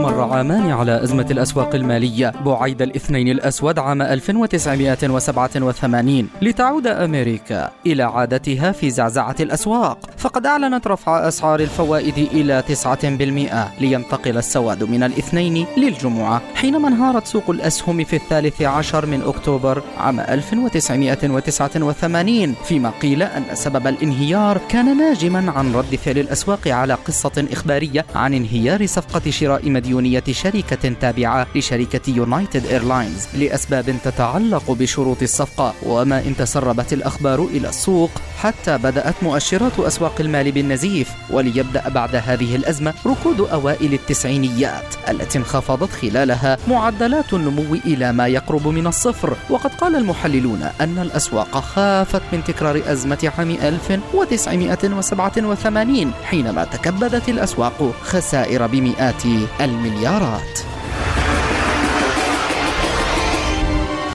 مر عامان على أزمة الأسواق المالية بعيد الاثنين الأسود عام 1987 لتعود أمريكا إلى عادتها في زعزعة الأسواق. فقد أعلنت رفع أسعار الفوائد إلى 9% لينتقل السواد من الاثنين للجمعة حينما انهارت سوق الأسهم في الثالث عشر من أكتوبر عام 1989 فيما قيل أن سبب الانهيار كان ناجما عن رد فعل الأسواق على قصة إخبارية عن انهيار صفقة شراء مديونية شركة تابعة لشركة United Airlines لأسباب تتعلق بشروط الصفقة وما إن تسربت الأخبار إلى السوق حتى بدأت مؤشرات أسواق المال بالنزيف وليبدأ بعد هذه الأزمة ركود أوائل التسعينيات التي انخفضت خلالها معدلات النمو إلى ما يقرب من الصفر. وقد قال المحللون أن الأسواق خافت من تكرار أزمة عام 1987 حينما تكبدت الأسواق خسائر بمئات المليارات.